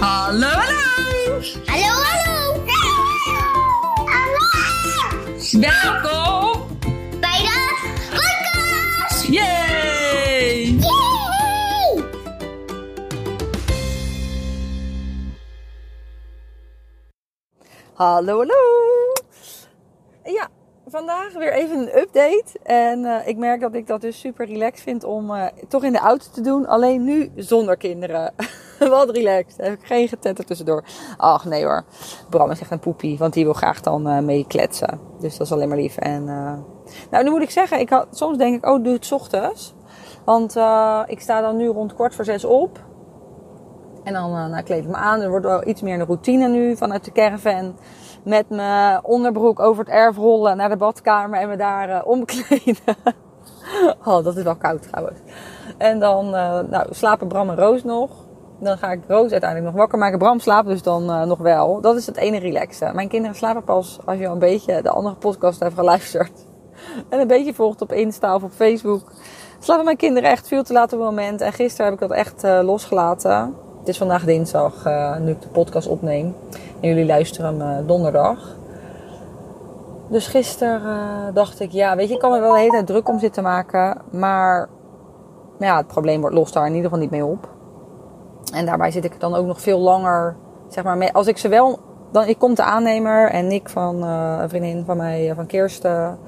Hallo, hallo! Hallo, hallo! Hallo! Welkom! Bij de podcast! Yay! Yay! Hallo, hallo. Ja, vandaag weer even een update. En eh, ik merk dat ik dat dus super relaxed vind om eh, toch in de auto te doen. Alleen nu zonder kinderen. Wat relaxed. Heb ik geen getetter tussendoor. Ach nee hoor. Bram is echt een poepie, want die wil graag dan eh, mee kletsen. Dus dat is alleen maar lief. En, eh, nou, nu moet ik zeggen, ik had, soms denk ik, oh, doe het ochtends. Want eh, ik sta dan nu rond kwart voor zes op. En dan uh, nou, kleed ik me aan. Er wordt wel iets meer een routine nu vanuit de caravan. Met mijn onderbroek over het erf rollen naar de badkamer en me daar uh, omkleden. oh, dat is wel koud trouwens. En dan uh, nou, slapen Bram en Roos nog. Dan ga ik Roos uiteindelijk nog wakker maken. Bram slaapt dus dan nog wel. Dat is het ene relaxen. Mijn kinderen slapen pas als je al een beetje de andere podcast hebt geluisterd. En een beetje volgt op Insta of op Facebook. Slapen mijn kinderen echt veel te laat op het moment. En gisteren heb ik dat echt losgelaten. Het is vandaag dinsdag, uh, nu ik de podcast opneem. En jullie luisteren hem donderdag. Dus gisteren dacht ik, ja, weet je, ik kan me wel de hele tijd druk om zitten maken. Maar ja, het probleem wordt lost daar in ieder geval niet mee op. En daarbij zit ik dan ook nog veel langer, zeg maar, mee, als ik ze wel... Dan ik kom de aannemer en Nick van een vriendin van mij, van Kirsten,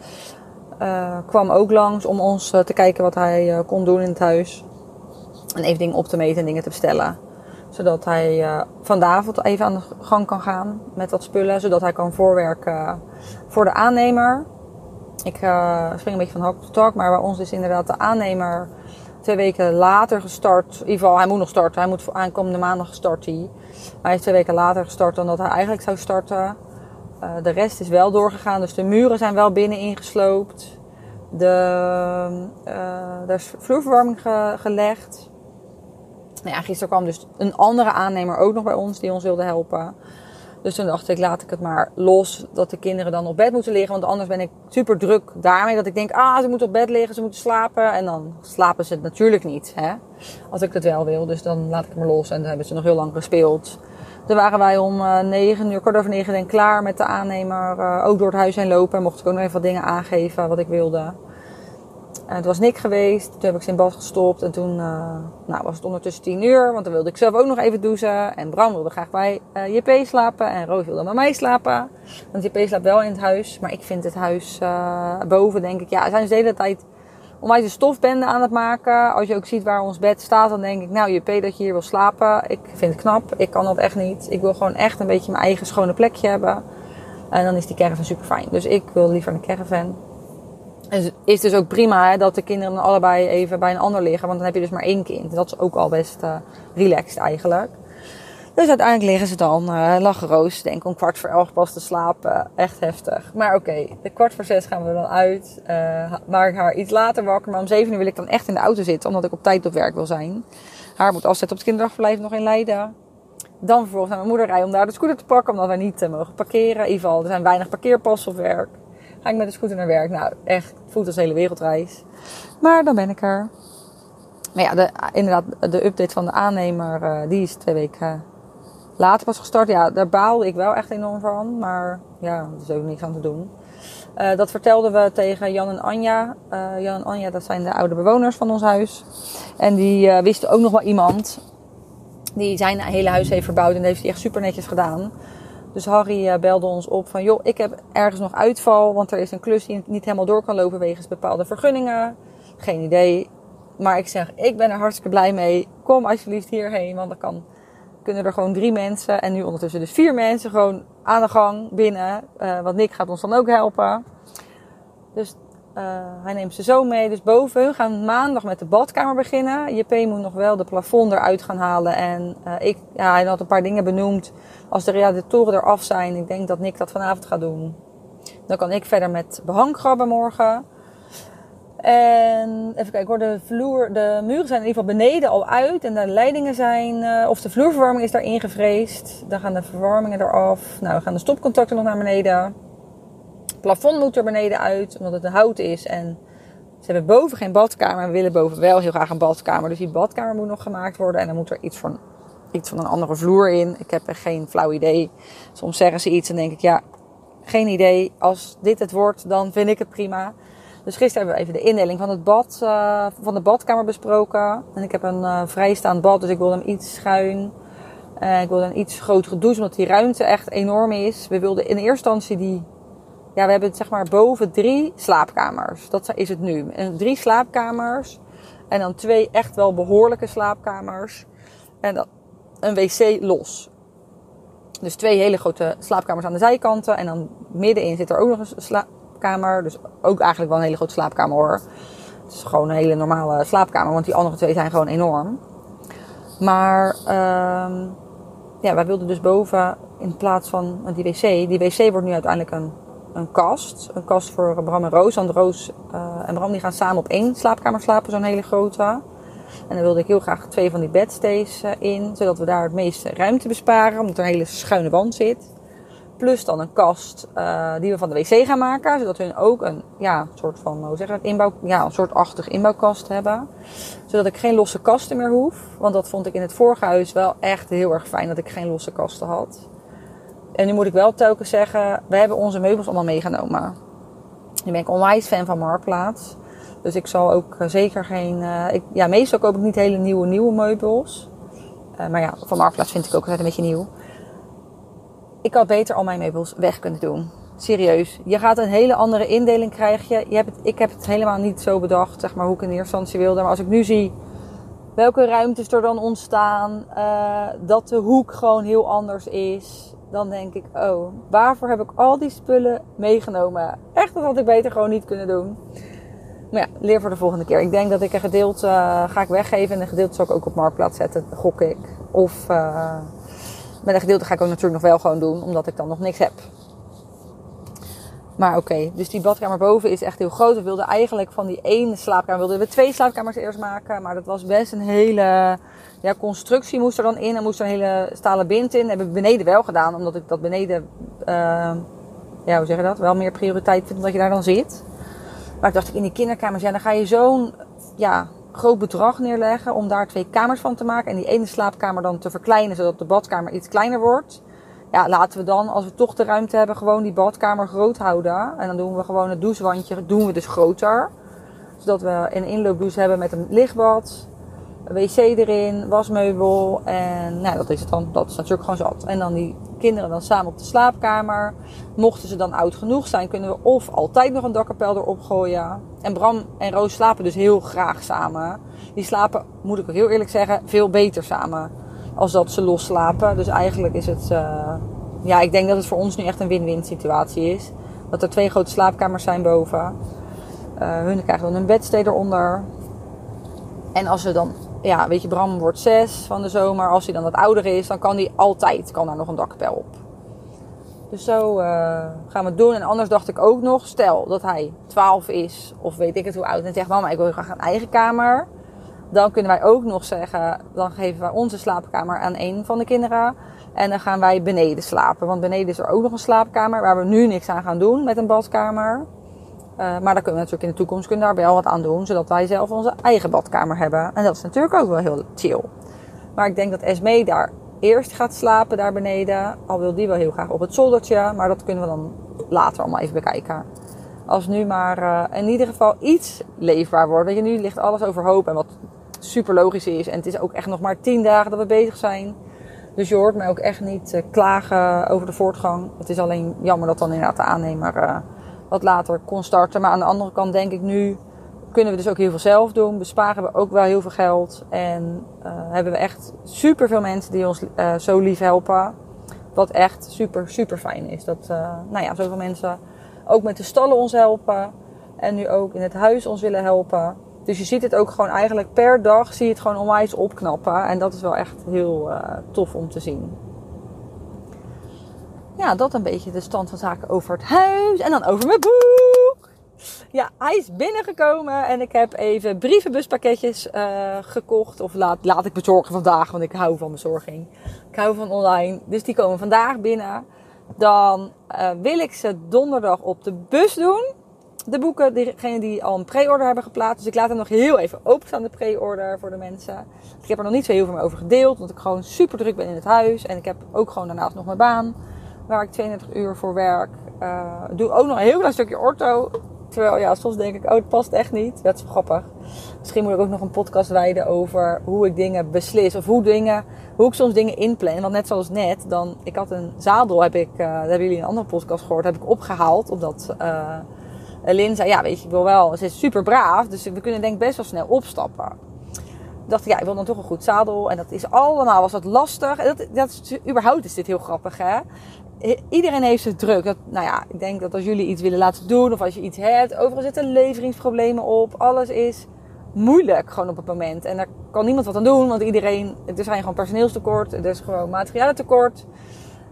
kwam ook langs om ons te kijken wat hij kon doen in het huis. En even dingen op te meten en dingen te bestellen zodat hij vanavond even aan de gang kan gaan met wat spullen. Zodat hij kan voorwerken voor de aannemer. Ik uh, spring een beetje van hak op tak. Maar bij ons is inderdaad de aannemer twee weken later gestart. In ieder geval, hij moet nog starten. Hij moet aankomende maandag gestart. hij. Maar hij is twee weken later gestart dan dat hij eigenlijk zou starten. Uh, de rest is wel doorgegaan. Dus de muren zijn wel binnen ingesloopt. De, er is vloerverwarming ge gelegd. Nou ja, gisteren kwam dus een andere aannemer ook nog bij ons die ons wilde helpen. Dus toen dacht ik, laat ik het maar los. Dat de kinderen dan op bed moeten liggen. Want anders ben ik super druk daarmee. Dat ik denk, ah, ze moeten op bed liggen, ze moeten slapen. En dan slapen ze het natuurlijk niet. Hè? Als ik het wel wil. Dus dan laat ik het maar los. En dan hebben ze nog heel lang gespeeld. Toen waren wij om uh, 9 uur, kort over 9 denk klaar met de aannemer. Uh, ook door het huis heen lopen. En mocht ik ook nog even wat dingen aangeven wat ik wilde. Het was Nick geweest. Toen heb ik ze in bad gestopt. En toen uh, nou, was het ondertussen 10 uur. Want dan wilde ik zelf ook nog even douchen. En Bram wilde graag bij uh, JP slapen. En Roos wilde bij mij slapen. Want JP slaapt wel in het huis. Maar ik vind het huis boven, denk ik. Ja, zijn ze de hele tijd onwijs de stofbende aan het maken. Als je ook ziet waar ons bed staat, dan denk ik... Nou, JP, dat je hier wil slapen. Ik vind het knap. Ik kan dat echt niet. Ik wil gewoon echt een beetje mijn eigen schone plekje hebben. En dan is die caravan super fijn. Dus ik wil liever een caravan. Het is dus ook prima hè, dat de kinderen dan allebei even bij een ander liggen. Want dan heb je dus maar één kind. Dat is ook al best uh, relaxed eigenlijk. Dus uiteindelijk liggen ze dan uh, lacheroos, denk ik om kwart voor elf pas te slapen. Echt heftig. Maar oké, de kwart voor zes gaan we dan uit. Uh, maak ik haar iets later wakker. Maar om zeven uur wil ik dan echt in de auto zitten. Omdat ik op tijd op werk wil zijn. Haar moet afzetten op het kinderdagverblijf nog in Leiden. Dan vervolgens naar mijn moeder rijden om daar de scooter te pakken. Omdat wij niet mogen parkeren. In ieder geval, er zijn weinig parkeerpassen op werk ga ik met de scooter naar werk. Nou, echt, voelt als hele wereldreis. Maar dan ben ik er. Maar ja, de, inderdaad, de update van de aannemer, uh, die is twee weken later pas gestart. Ja, daar baalde ik wel echt enorm van. Maar ja, er is ook niks aan te doen. Uh, dat vertelden we tegen Jan en Anja. Jan en Anja, dat zijn de oude bewoners van ons huis. En die wisten ook nog wel iemand. Die zijn hele huis heeft verbouwd en dat heeft hij echt super netjes gedaan. Dus Harry uh, belde ons op van, joh, ik heb ergens nog uitval, want er is een klus die niet helemaal door kan lopen wegens bepaalde vergunningen. Geen idee. Maar ik zeg, ik ben er hartstikke blij mee. Kom alsjeblieft hierheen, want dan kan, kunnen er gewoon drie mensen en nu ondertussen dus vier mensen gewoon aan de gang binnen. Uh, want Nick gaat ons dan ook helpen. Dus hij neemt ze zo mee. Dus boven hun gaan maandag met de badkamer beginnen. JP moet nog wel de plafond eruit gaan halen. En uh, ik, ja, hij had een paar dingen benoemd. Als de radiatoren eraf zijn, ik denk dat Nick dat vanavond gaat doen. Dan kan ik verder met behang grabben morgen. En even kijken hoor, de, vloer, de muren zijn in ieder geval beneden al uit. En de leidingen zijn, uh, of de vloerverwarming is daar ingevreesd. Dan gaan de verwarmingen eraf. Nou, we gaan de stopcontacten nog naar beneden. Plafond moet er beneden uit, omdat het een hout is. En ze hebben boven geen badkamer. We willen boven wel heel graag een badkamer. Dus die badkamer moet nog gemaakt worden. En dan moet er iets van iets van een andere vloer in. Ik heb echt geen flauw idee. Soms zeggen ze iets en denk ik, ja, geen idee. Als dit het wordt, dan vind ik het prima. Dus gisteren hebben we even de indeling van, het bad, uh, van de badkamer besproken. En ik heb een uh, vrijstaand bad, dus ik wilde hem iets schuin. Ik wilde een iets grotere douche, omdat die ruimte echt enorm is. We wilden in eerste instantie die... Ja, we hebben zeg maar boven drie slaapkamers. Dat is het nu. En drie slaapkamers. En dan twee echt wel behoorlijke slaapkamers. En dan een wc los. Dus twee hele grote slaapkamers aan de zijkanten. En dan middenin zit er ook nog een slaapkamer. Dus ook eigenlijk wel een hele grote slaapkamer hoor. Het is gewoon een hele normale slaapkamer. Want die andere twee zijn gewoon enorm. Maar uh, ja, wij wilden dus boven in plaats van die wc. Die wc wordt nu uiteindelijk een, een kast. Een kast voor Bram en Roos. Want Roos uh, en Bram die gaan samen op één slaapkamer slapen. Zo'n hele grote. En dan wilde ik heel graag twee van die bedstays in. Zodat we daar het meeste ruimte besparen. Omdat er een hele schuine wand zit. Plus dan een kast uh, die we van de wc gaan maken. Zodat we ook een ja, soort van, hoe zeg dat, inbouw, ja, een soort achtig inbouwkast hebben. Zodat ik geen losse kasten meer hoef. Want dat vond ik in het vorige huis wel echt heel erg fijn dat ik geen losse kasten had. En nu moet ik wel telkens zeggen, we hebben onze meubels allemaal meegenomen. Nu ben ik onwijs fan van Marktplaats. Dus ik zal ook zeker geen. Uh, ik, ja, meestal koop ik niet hele nieuwe, nieuwe meubels. Uh, maar ja, van Marktplaats vind ik ook altijd een beetje nieuw. Ik had beter al mijn meubels weg kunnen doen. Serieus. Je gaat een hele andere indeling krijgen. Je hebt ik heb het helemaal niet zo bedacht, zeg maar, hoe ik in eerste instantie wilde. Maar als ik nu zie welke ruimtes er dan ontstaan, dat de hoek gewoon heel anders is, dan denk ik, oh, waarvoor heb ik al die spullen meegenomen? Echt, dat had ik beter gewoon niet kunnen doen. Maar ja, leer voor de volgende keer. Ik denk dat ik een gedeelte uh, ga ik weggeven en een gedeelte zal ik ook op marktplaats zetten, gok ik. Of uh, met een gedeelte ga ik ook natuurlijk nog wel gewoon doen, omdat ik dan nog niks heb. Maar oké, dus die badkamer boven is echt heel groot. We wilden eigenlijk van die ene slaapkamer, wilden we twee slaapkamers eerst maken. Maar dat was best een hele ja, constructie moest er dan in. En moest er een hele stalen bind in. Dat hebben we beneden wel gedaan, omdat ik dat beneden, uh, ja hoe zeg je dat, wel meer prioriteit vind omdat je daar dan zit. Maar ik dacht ik in die kinderkamers, ja dan ga je zo'n ja, groot bedrag neerleggen om daar twee kamers van te maken. En die ene slaapkamer dan te verkleinen, zodat de badkamer iets kleiner wordt. Ja, laten we dan, als we toch de ruimte hebben, gewoon die badkamer groot houden. En dan doen we gewoon het douchewandje, doen we dus groter. Zodat we een inloopdouche hebben met een lichtbad, wc erin, wasmeubel. En nou, dat is het dan. Dat is natuurlijk gewoon zat. En dan die kinderen dan samen op de slaapkamer. Mochten ze dan oud genoeg zijn, kunnen we of altijd nog een dakkapel erop gooien. En Bram en Roos slapen dus heel graag samen. Die slapen, moet ik ook heel eerlijk zeggen, veel beter samen. Als dat ze los slapen. Dus eigenlijk is het, uh, ja, ik denk dat het voor ons nu echt een win-win situatie is. Dat er twee grote slaapkamers zijn boven. Uh, hun krijgen dan een bedstee eronder. En als ze dan ja, weet je, Bram wordt zes van de zomer. Als hij dan wat ouder is, dan kan hij altijd kan daar nog een dakkapel op. Dus zo uh, gaan we het doen. En anders dacht ik ook nog, stel dat hij 12 is, of weet ik het hoe oud, en zegt mama, ik wil graag een eigen kamer. Dan kunnen wij ook nog zeggen, dan geven wij onze slaapkamer aan een van de kinderen. En dan gaan wij beneden slapen. Want beneden is er ook nog een slaapkamer waar we nu niks aan gaan doen met een badkamer. Uh, maar daar kunnen we natuurlijk in de toekomst kunnen daar wel wat aan doen. Zodat wij zelf onze eigen badkamer hebben. En dat is natuurlijk ook wel heel chill. Maar ik denk dat Esme daar eerst gaat slapen daar beneden. Al wil die wel heel graag op het zoldertje. Maar dat kunnen we dan later allemaal even bekijken. Als nu maar uh, in ieder geval iets leefbaar wordt. Weet je, nu ligt alles overhoop. En wat super logisch is. En het is ook echt nog maar tien dagen dat we bezig zijn. Dus je hoort mij ook echt niet uh, klagen over de voortgang. Het is alleen jammer dat dan inderdaad de aannemer wat later kon starten. Maar aan de andere kant denk ik nu kunnen we dus ook heel veel zelf doen. Besparen we ook wel heel veel geld. En uh, hebben we echt super veel mensen die ons uh, zo lief helpen. Wat echt super, super fijn is. Dat uh, nou ja, zoveel mensen ook met de stallen ons helpen. En nu ook in het huis ons willen helpen. Dus je ziet het ook gewoon eigenlijk per dag zie je het gewoon onwijs opknappen. En dat is wel echt heel tof om te zien ja, dat een beetje de stand van zaken over het huis. En dan over mijn boek. Ja, hij is binnengekomen en ik heb even brievenbuspakketjes uh, gekocht. Of laat, laat ik bezorgen vandaag, want ik hou van bezorging. Ik hou van online. Dus die komen vandaag binnen. Dan uh, wil ik ze donderdag op de bus doen. de boeken, degene die al een pre-order hebben geplaatst. Dus ik laat hem nog heel even openstaan, de pre-order voor de mensen. Ik heb er nog niet zo heel veel over gedeeld, want ik gewoon super druk ben in het huis. En ik heb ook gewoon daarnaast nog mijn baan, waar ik 32 uur voor werk. Uh, doe ook nog een heel klein stukje orto. Terwijl, ja, soms denk ik, oh, het past echt niet. Dat is grappig. Misschien moet ik ook nog een podcast wijden over hoe ik dingen beslis. Of hoe, dingen, hoe ik soms dingen inplan. Want net zoals net, dan, ik had een zadel, heb ik, uh, dat hebben jullie een andere podcast gehoord, heb ik opgehaald. Omdat uh, Lin zei, ja, weet je, ik wil wel, ze is super braaf. Dus we kunnen denk ik best wel snel opstappen. Dacht ik, ja, ik wil dan toch een goed zadel. En dat is allemaal, was dat lastig. En dat, dat is, überhaupt is dit heel grappig, hè iedereen heeft het druk. Dat, nou ja, ik denk dat als jullie iets willen laten doen of als je iets hebt, overal zitten leveringsproblemen op. Alles is moeilijk gewoon op het moment. En daar kan niemand wat aan doen, want iedereen, er zijn gewoon personeelstekort, er is gewoon materialentekort.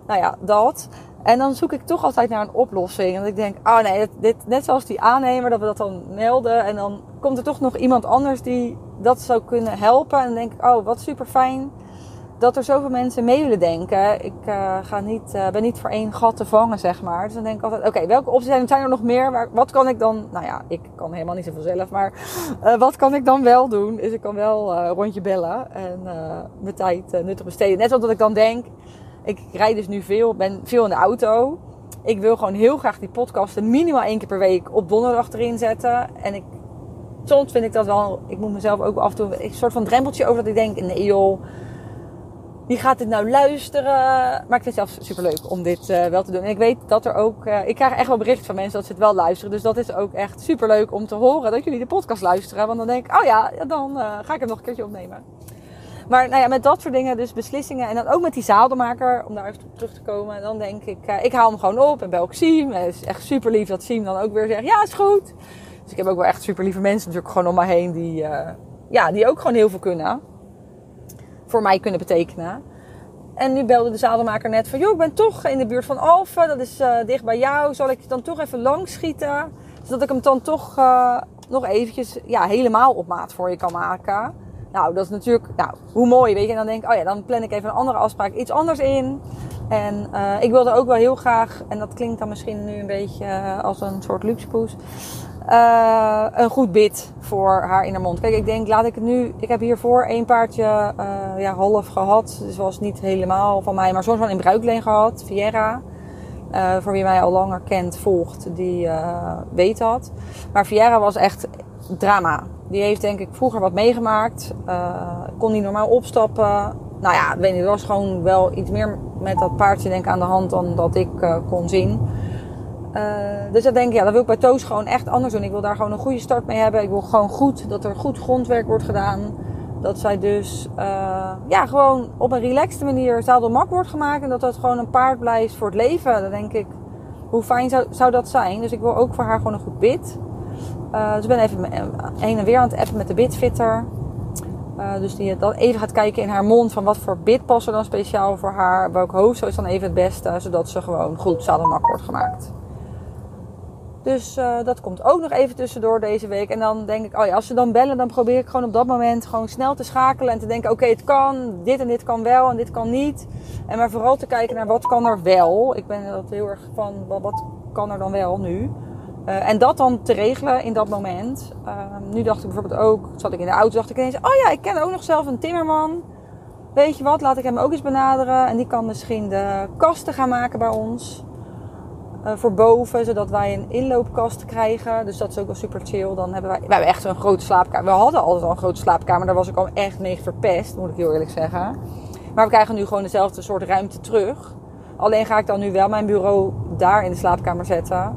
Nou ja, dat. En dan zoek ik toch altijd naar een oplossing. En ik denk, oh nee, dit, net zoals die aannemer, dat we dat dan melden. En dan komt er toch nog iemand anders die dat zou kunnen helpen. En dan denk ik, oh, wat super fijn dat er zoveel mensen mee willen denken. Ik uh, ga niet, uh, ben niet voor één gat te vangen, zeg maar. Dus dan denk ik altijd, oké, welke opties zijn, zijn er nog meer? Waar, wat kan ik dan, nou ja, ik kan helemaal niet zoveel zelf, maar uh, wat kan ik dan wel doen? Is ik kan wel een rondje bellen en mijn tijd nuttig besteden. Net omdat ik dan denk, ik rijd dus nu veel, ben veel in de auto. Ik wil gewoon heel graag die podcasten minimaal één keer per week op donderdag erin zetten. En ik, soms vind ik dat wel, ik moet mezelf ook af en toe een soort van drempeltje over dat ik denk, nee joh wie gaat dit nou luisteren? Maar ik vind het zelf superleuk om dit uh, wel te doen. En ik weet dat er ook... Uh, ik krijg echt wel berichten van mensen dat ze het wel luisteren. Dus dat is ook echt superleuk om te horen dat jullie de podcast luisteren. Want dan denk ik, oh ja, dan uh, ga ik hem nog een keertje opnemen. Maar nou ja, met dat soort dingen, dus beslissingen. En dan ook met die zadelmaker, om daar even op terug te komen. Dan denk ik, ik haal hem gewoon op en bel ik Siem. Het is echt super lief dat Siem dan ook weer zegt, ja, is goed. Dus ik heb ook wel echt super lieve mensen natuurlijk gewoon om me heen die, ja, die ook gewoon heel veel kunnen voor mij kunnen betekenen. En nu belde de zadelmaker net van, joh, ik ben toch in de buurt van Alphen. Dat is uh, dicht bij jou. Zal ik dan toch even langs schieten? Zodat ik hem dan toch nog eventjes ja, helemaal op maat voor je kan maken. Nou, dat is natuurlijk, nou, hoe mooi, weet je. En dan denk ik, oh ja, dan plan ik even een andere afspraak iets anders in. En uh, ik wilde ook wel heel graag, en dat klinkt dan misschien nu een beetje als een soort luxepoes uh, een goed bid voor haar in haar mond. Kijk, ik denk, laat ik het nu. Ik heb hiervoor één paardje ja, half gehad. Dus was niet helemaal van mij, maar soms wel in bruikleen gehad. Viera. Voor wie mij al langer kent, volgt, die weet dat. Maar Viera was echt drama. Die heeft denk ik vroeger wat meegemaakt. kon niet normaal opstappen. Nou ja, weet niet, er was gewoon wel iets meer met dat paardje denk ik aan de hand dan dat ik kon zien. Uh, dus dan denk ik, ja, dat wil ik bij Toos gewoon echt anders doen. Ik wil daar gewoon een goede start mee hebben. Ik wil gewoon goed, dat er goed grondwerk wordt gedaan. Dat zij dus, uh, ja, gewoon op een relaxte manier zadelmak wordt gemaakt. En dat dat gewoon een paard blijft voor het leven. Dan denk ik, hoe fijn zou, zou dat zijn? Dus ik wil ook voor haar gewoon een goed bid. Uh, dus ik ben even heen en weer aan het appen met de bidfitter. Uh, dus die dan even gaat kijken in haar mond van wat voor bid past er dan speciaal voor haar. Welk hoofd is dan even het beste, zodat ze gewoon goed zadelmak wordt gemaakt. Dus dat komt ook nog even tussendoor deze week. En dan denk ik, oh ja, als ze dan bellen, dan probeer ik gewoon op dat moment gewoon snel te schakelen. En te denken, oké, het kan, dit en dit kan wel en dit kan niet. En maar vooral te kijken naar wat kan er wel. Ik ben dat heel erg van, wat kan er dan wel nu? Uh, en dat dan te regelen in dat moment. Uh, nu dacht ik bijvoorbeeld ook, zat ik in de auto, dacht ik ineens, oh ja, ik ken ook nog zelf een timmerman. Weet je wat, laat ik hem ook eens benaderen. En die kan misschien de kasten gaan maken bij ons. Uh, voor boven, zodat wij een inloopkast krijgen. Dus dat is ook wel super chill. Dan hebben wij, wij hebben echt zo'n grote slaapkamer. We hadden altijd al een grote slaapkamer. Daar was ik al echt mee verpest, moet ik heel eerlijk zeggen. Maar we krijgen nu gewoon dezelfde soort ruimte terug. Alleen ga ik dan nu wel mijn bureau daar in de slaapkamer zetten.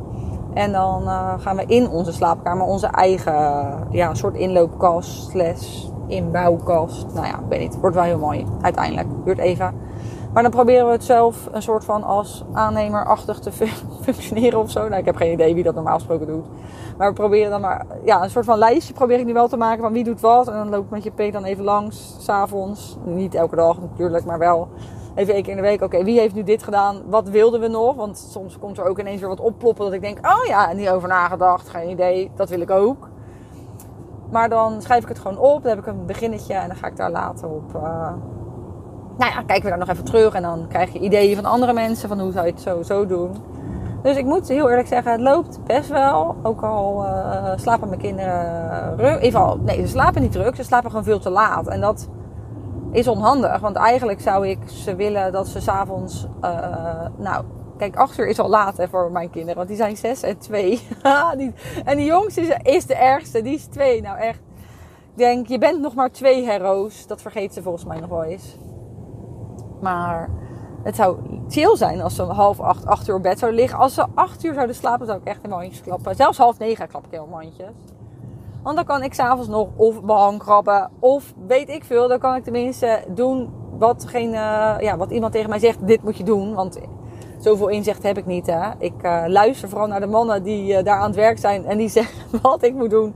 En dan uh, gaan we in onze slaapkamer onze eigen ja, soort inloopkast slash inbouwkast. Nou ja, ik weet niet. Wordt wel heel mooi uiteindelijk. Duurt even. Maar dan proberen we het zelf een soort van als aannemerachtig te functioneren of zo. Nou, ik heb geen idee wie dat normaal gesproken doet. Maar we proberen dan maar, ja, een soort van lijstje probeer ik nu wel te maken van wie doet wat. En dan loop ik met je P dan even langs, s'avonds. Niet elke dag natuurlijk, maar wel even één keer in de week. Oké, wie heeft nu dit gedaan? Wat wilden we nog? Want soms komt er ook ineens weer wat opploppen dat ik denk, oh ja, niet over nagedacht. Geen idee, dat wil ik ook. Maar dan schrijf ik het gewoon op, dan heb ik een beginnetje en dan ga ik daar later op... Uh, nou ja, kijken we daar nog even terug en dan krijg je ideeën van andere mensen van hoe zou je het zo, zo doen. Dus ik moet heel eerlijk zeggen, het loopt best wel. Ook al eh, slapen mijn kinderen in ieder geval, nee, ze slapen niet druk. Ze slapen gewoon veel te laat. En dat is onhandig. Want eigenlijk zou ik ze willen dat ze s'avonds... eh nou, kijk, acht uur is al laat voor mijn kinderen. Want die zijn zes en twee. Die- en die jongste is, is de ergste. Die is twee. Nou echt. Ik denk, je bent nog maar twee heroes. Dat vergeet ze volgens mij nog wel eens. Maar het zou chill zijn als ze om half acht, acht uur op bed zouden liggen. Als ze acht uur zouden slapen, zou ik echt in mandjes klappen. Zelfs half negen klap ik mandjes. Want dan kan ik s'avonds nog of behang krabben. Of weet ik veel. Dan kan ik tenminste doen wat, geen, eh, ja, wat iemand tegen mij zegt. Dit moet je doen. Want zoveel inzicht heb ik niet. Hè? Ik eh, luister vooral naar de mannen die eh, daar aan het werk zijn. En die zeggen wat ik moet doen.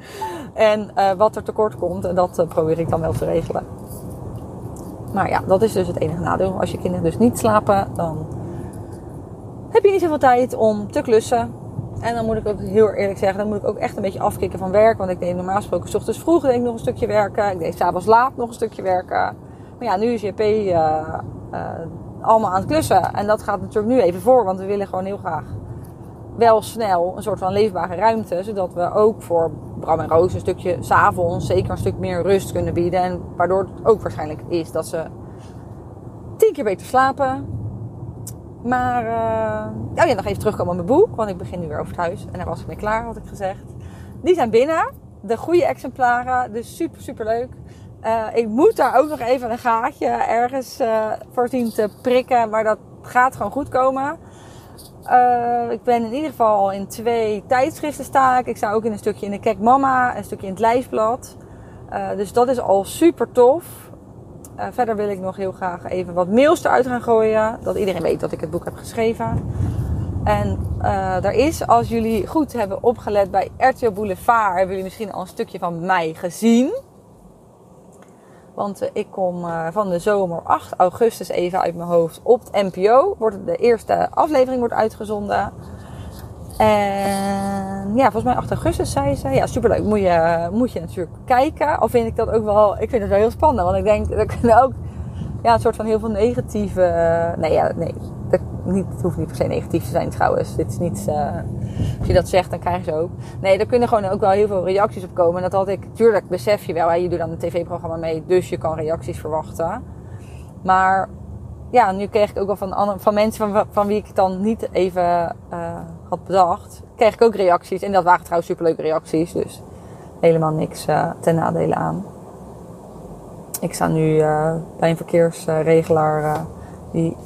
En wat er tekort komt. En dat probeer ik dan wel te regelen. Maar ja, dat is dus het enige nadeel. Als je kinderen dus niet slapen, dan heb je niet zoveel tijd om te klussen. En dan moet ik ook heel eerlijk zeggen, dan moet ik ook echt een beetje afkicken van werk. Want ik deed normaal gesproken 's ochtends vroeg deed ik nog een stukje werken. Ik deed s'avonds laat nog een stukje werken. Maar ja, nu is JP eh, eh, allemaal aan het klussen. En dat gaat natuurlijk nu even voor, want we willen gewoon heel graag wel snel een soort van leefbare ruimte. Zodat we ook voor Bram en Roos een stukje s'avonds zeker een stuk meer rust kunnen bieden. En waardoor het ook waarschijnlijk is dat ze tien keer beter slapen. Maar, eh oh ja, nog even terugkomen op mijn boek. Want ik begin nu weer over het huis. En daar was ik mee klaar, had ik gezegd. Die zijn binnen. De goede exemplaren. Dus super, super leuk. Eh, ik moet daar ook nog even een gaatje ergens eh voor zien te prikken. Maar dat gaat gewoon goed komen. Ik ben in ieder geval al in twee tijdschriften sta ik. Ik sta ook in een stukje in de Kek Mama, een stukje in het Lijfblad. Dus dat is al super tof. Eh, verder wil ik nog heel graag even wat mails eruit gaan gooien. Dat iedereen weet dat ik het boek heb geschreven. En eh er is, als jullie goed hebben opgelet bij RTL Boulevard, hebben jullie misschien al een stukje van mij gezien. Want eh, ik kom van de zomer 8 augustus even uit mijn hoofd op het NPO. Wordt de eerste aflevering wordt uitgezonden. En ja, volgens mij 8 augustus zei ze. Ja, superleuk. Moet je, moet je natuurlijk kijken. Al vind ik dat ook wel, ik vind het wel heel spannend. Want ik denk, er kunnen ook ja, een soort van heel veel negatieve... nee, ja, nee. Dat, niet, het hoeft niet per se negatief te zijn trouwens. Dit is niet... eh, als je dat zegt, dan krijg je ze ook. Nee, er kunnen gewoon ook wel heel veel reacties op komen. En dat had ik... Tuurlijk besef je wel. Hè, je doet dan een tv-programma mee. Dus je kan reacties verwachten. Maar ja, nu kreeg ik ook wel van, van mensen van, van wie ik het dan niet even eh, had bedacht. Kreeg ik ook reacties. En dat waren trouwens superleuke reacties. Dus helemaal niks eh, ten nadele aan. Ik sta nu eh, bij een verkeersregelaar eh, die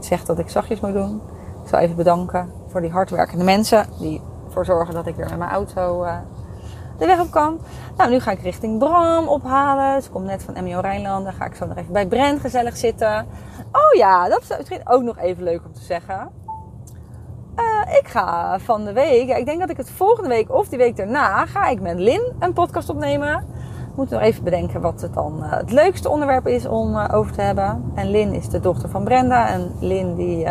zegt dat ik zachtjes moet doen. Ik zal even bedanken voor die hardwerkende mensen die ervoor zorgen dat ik weer met mijn auto de weg op kan. Nou, nu ga ik richting Bram ophalen. Ze komt net van MEO Rijnland. Dan ga ik zo nog even bij Brent gezellig zitten. Oh ja, dat is ook nog even leuk om te zeggen. Eh, ik ga van de week, ik denk dat ik het volgende week of die week daarna, ga ik met Lin een podcast opnemen. Ik moet nog even bedenken wat het dan eh, het leukste onderwerp is om eh, over te hebben. En Lin is de dochter van Brenda. En Lin die,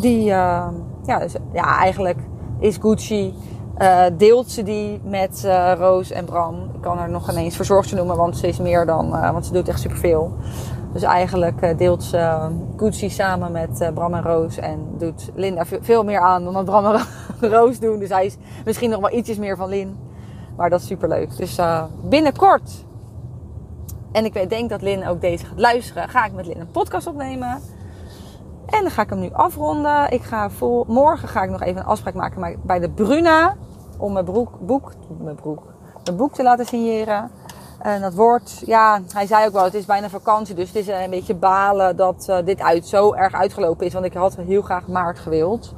die ja, dus, ja, eigenlijk is Gucci, deelt ze die met Roos en Bram. Ik kan haar nog ineens verzorgster noemen, want ze is meer dan, want ze doet echt superveel. Dus eigenlijk eh, deelt ze eh, Gucci samen met eh, Bram en Roos. En doet Linda ve- veel meer aan dan wat Bram en Roos doen. Dus hij is misschien nog wel ietsjes meer van Lin. Maar dat is super leuk. Dus binnenkort. En ik denk dat Lin ook deze gaat luisteren. Ga ik met Lin een podcast opnemen. En dan ga ik hem nu afronden. Ik ga vol, morgen ga ik nog even een afspraak maken bij- bij de Bruna. Om mijn broek, boek, mijn broek, mijn boek te laten signeren. En dat wordt, ja, hij zei ook wel, het is bijna vakantie. Dus het is een beetje balen dat eh, dit uit, zo erg uitgelopen is. Want ik had heel graag maart gewild.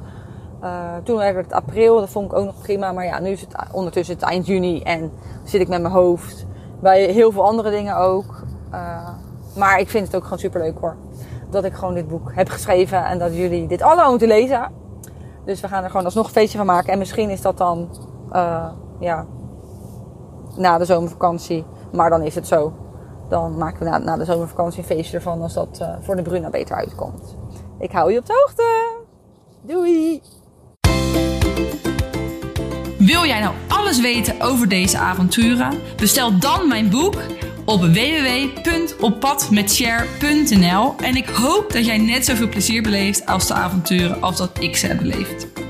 Eh, toen werd het april, dat vond ik ook nog prima. Maar ja, nu is het ondertussen het eind juni. En zit ik met mijn hoofd bij heel veel andere dingen ook. Eh, maar ik vind het ook gewoon super leuk hoor. Dat ik gewoon dit boek heb geschreven. En dat jullie dit allemaal moeten lezen. Dus we gaan er gewoon alsnog een feestje van maken. En misschien is dat dan, eh, ja, na de zomervakantie. Maar dan is het zo. Dan maken we na, na de zomervakantie een feestje ervan als dat eh, voor de Bruna beter uitkomt. Ik hou je op de hoogte. Doei! Wil jij nou alles weten over deze avonturen? Bestel dan mijn boek op www.oppadmetshare.nl en ik hoop dat jij net zoveel plezier beleeft als de avonturen als dat ik ze heb beleefd.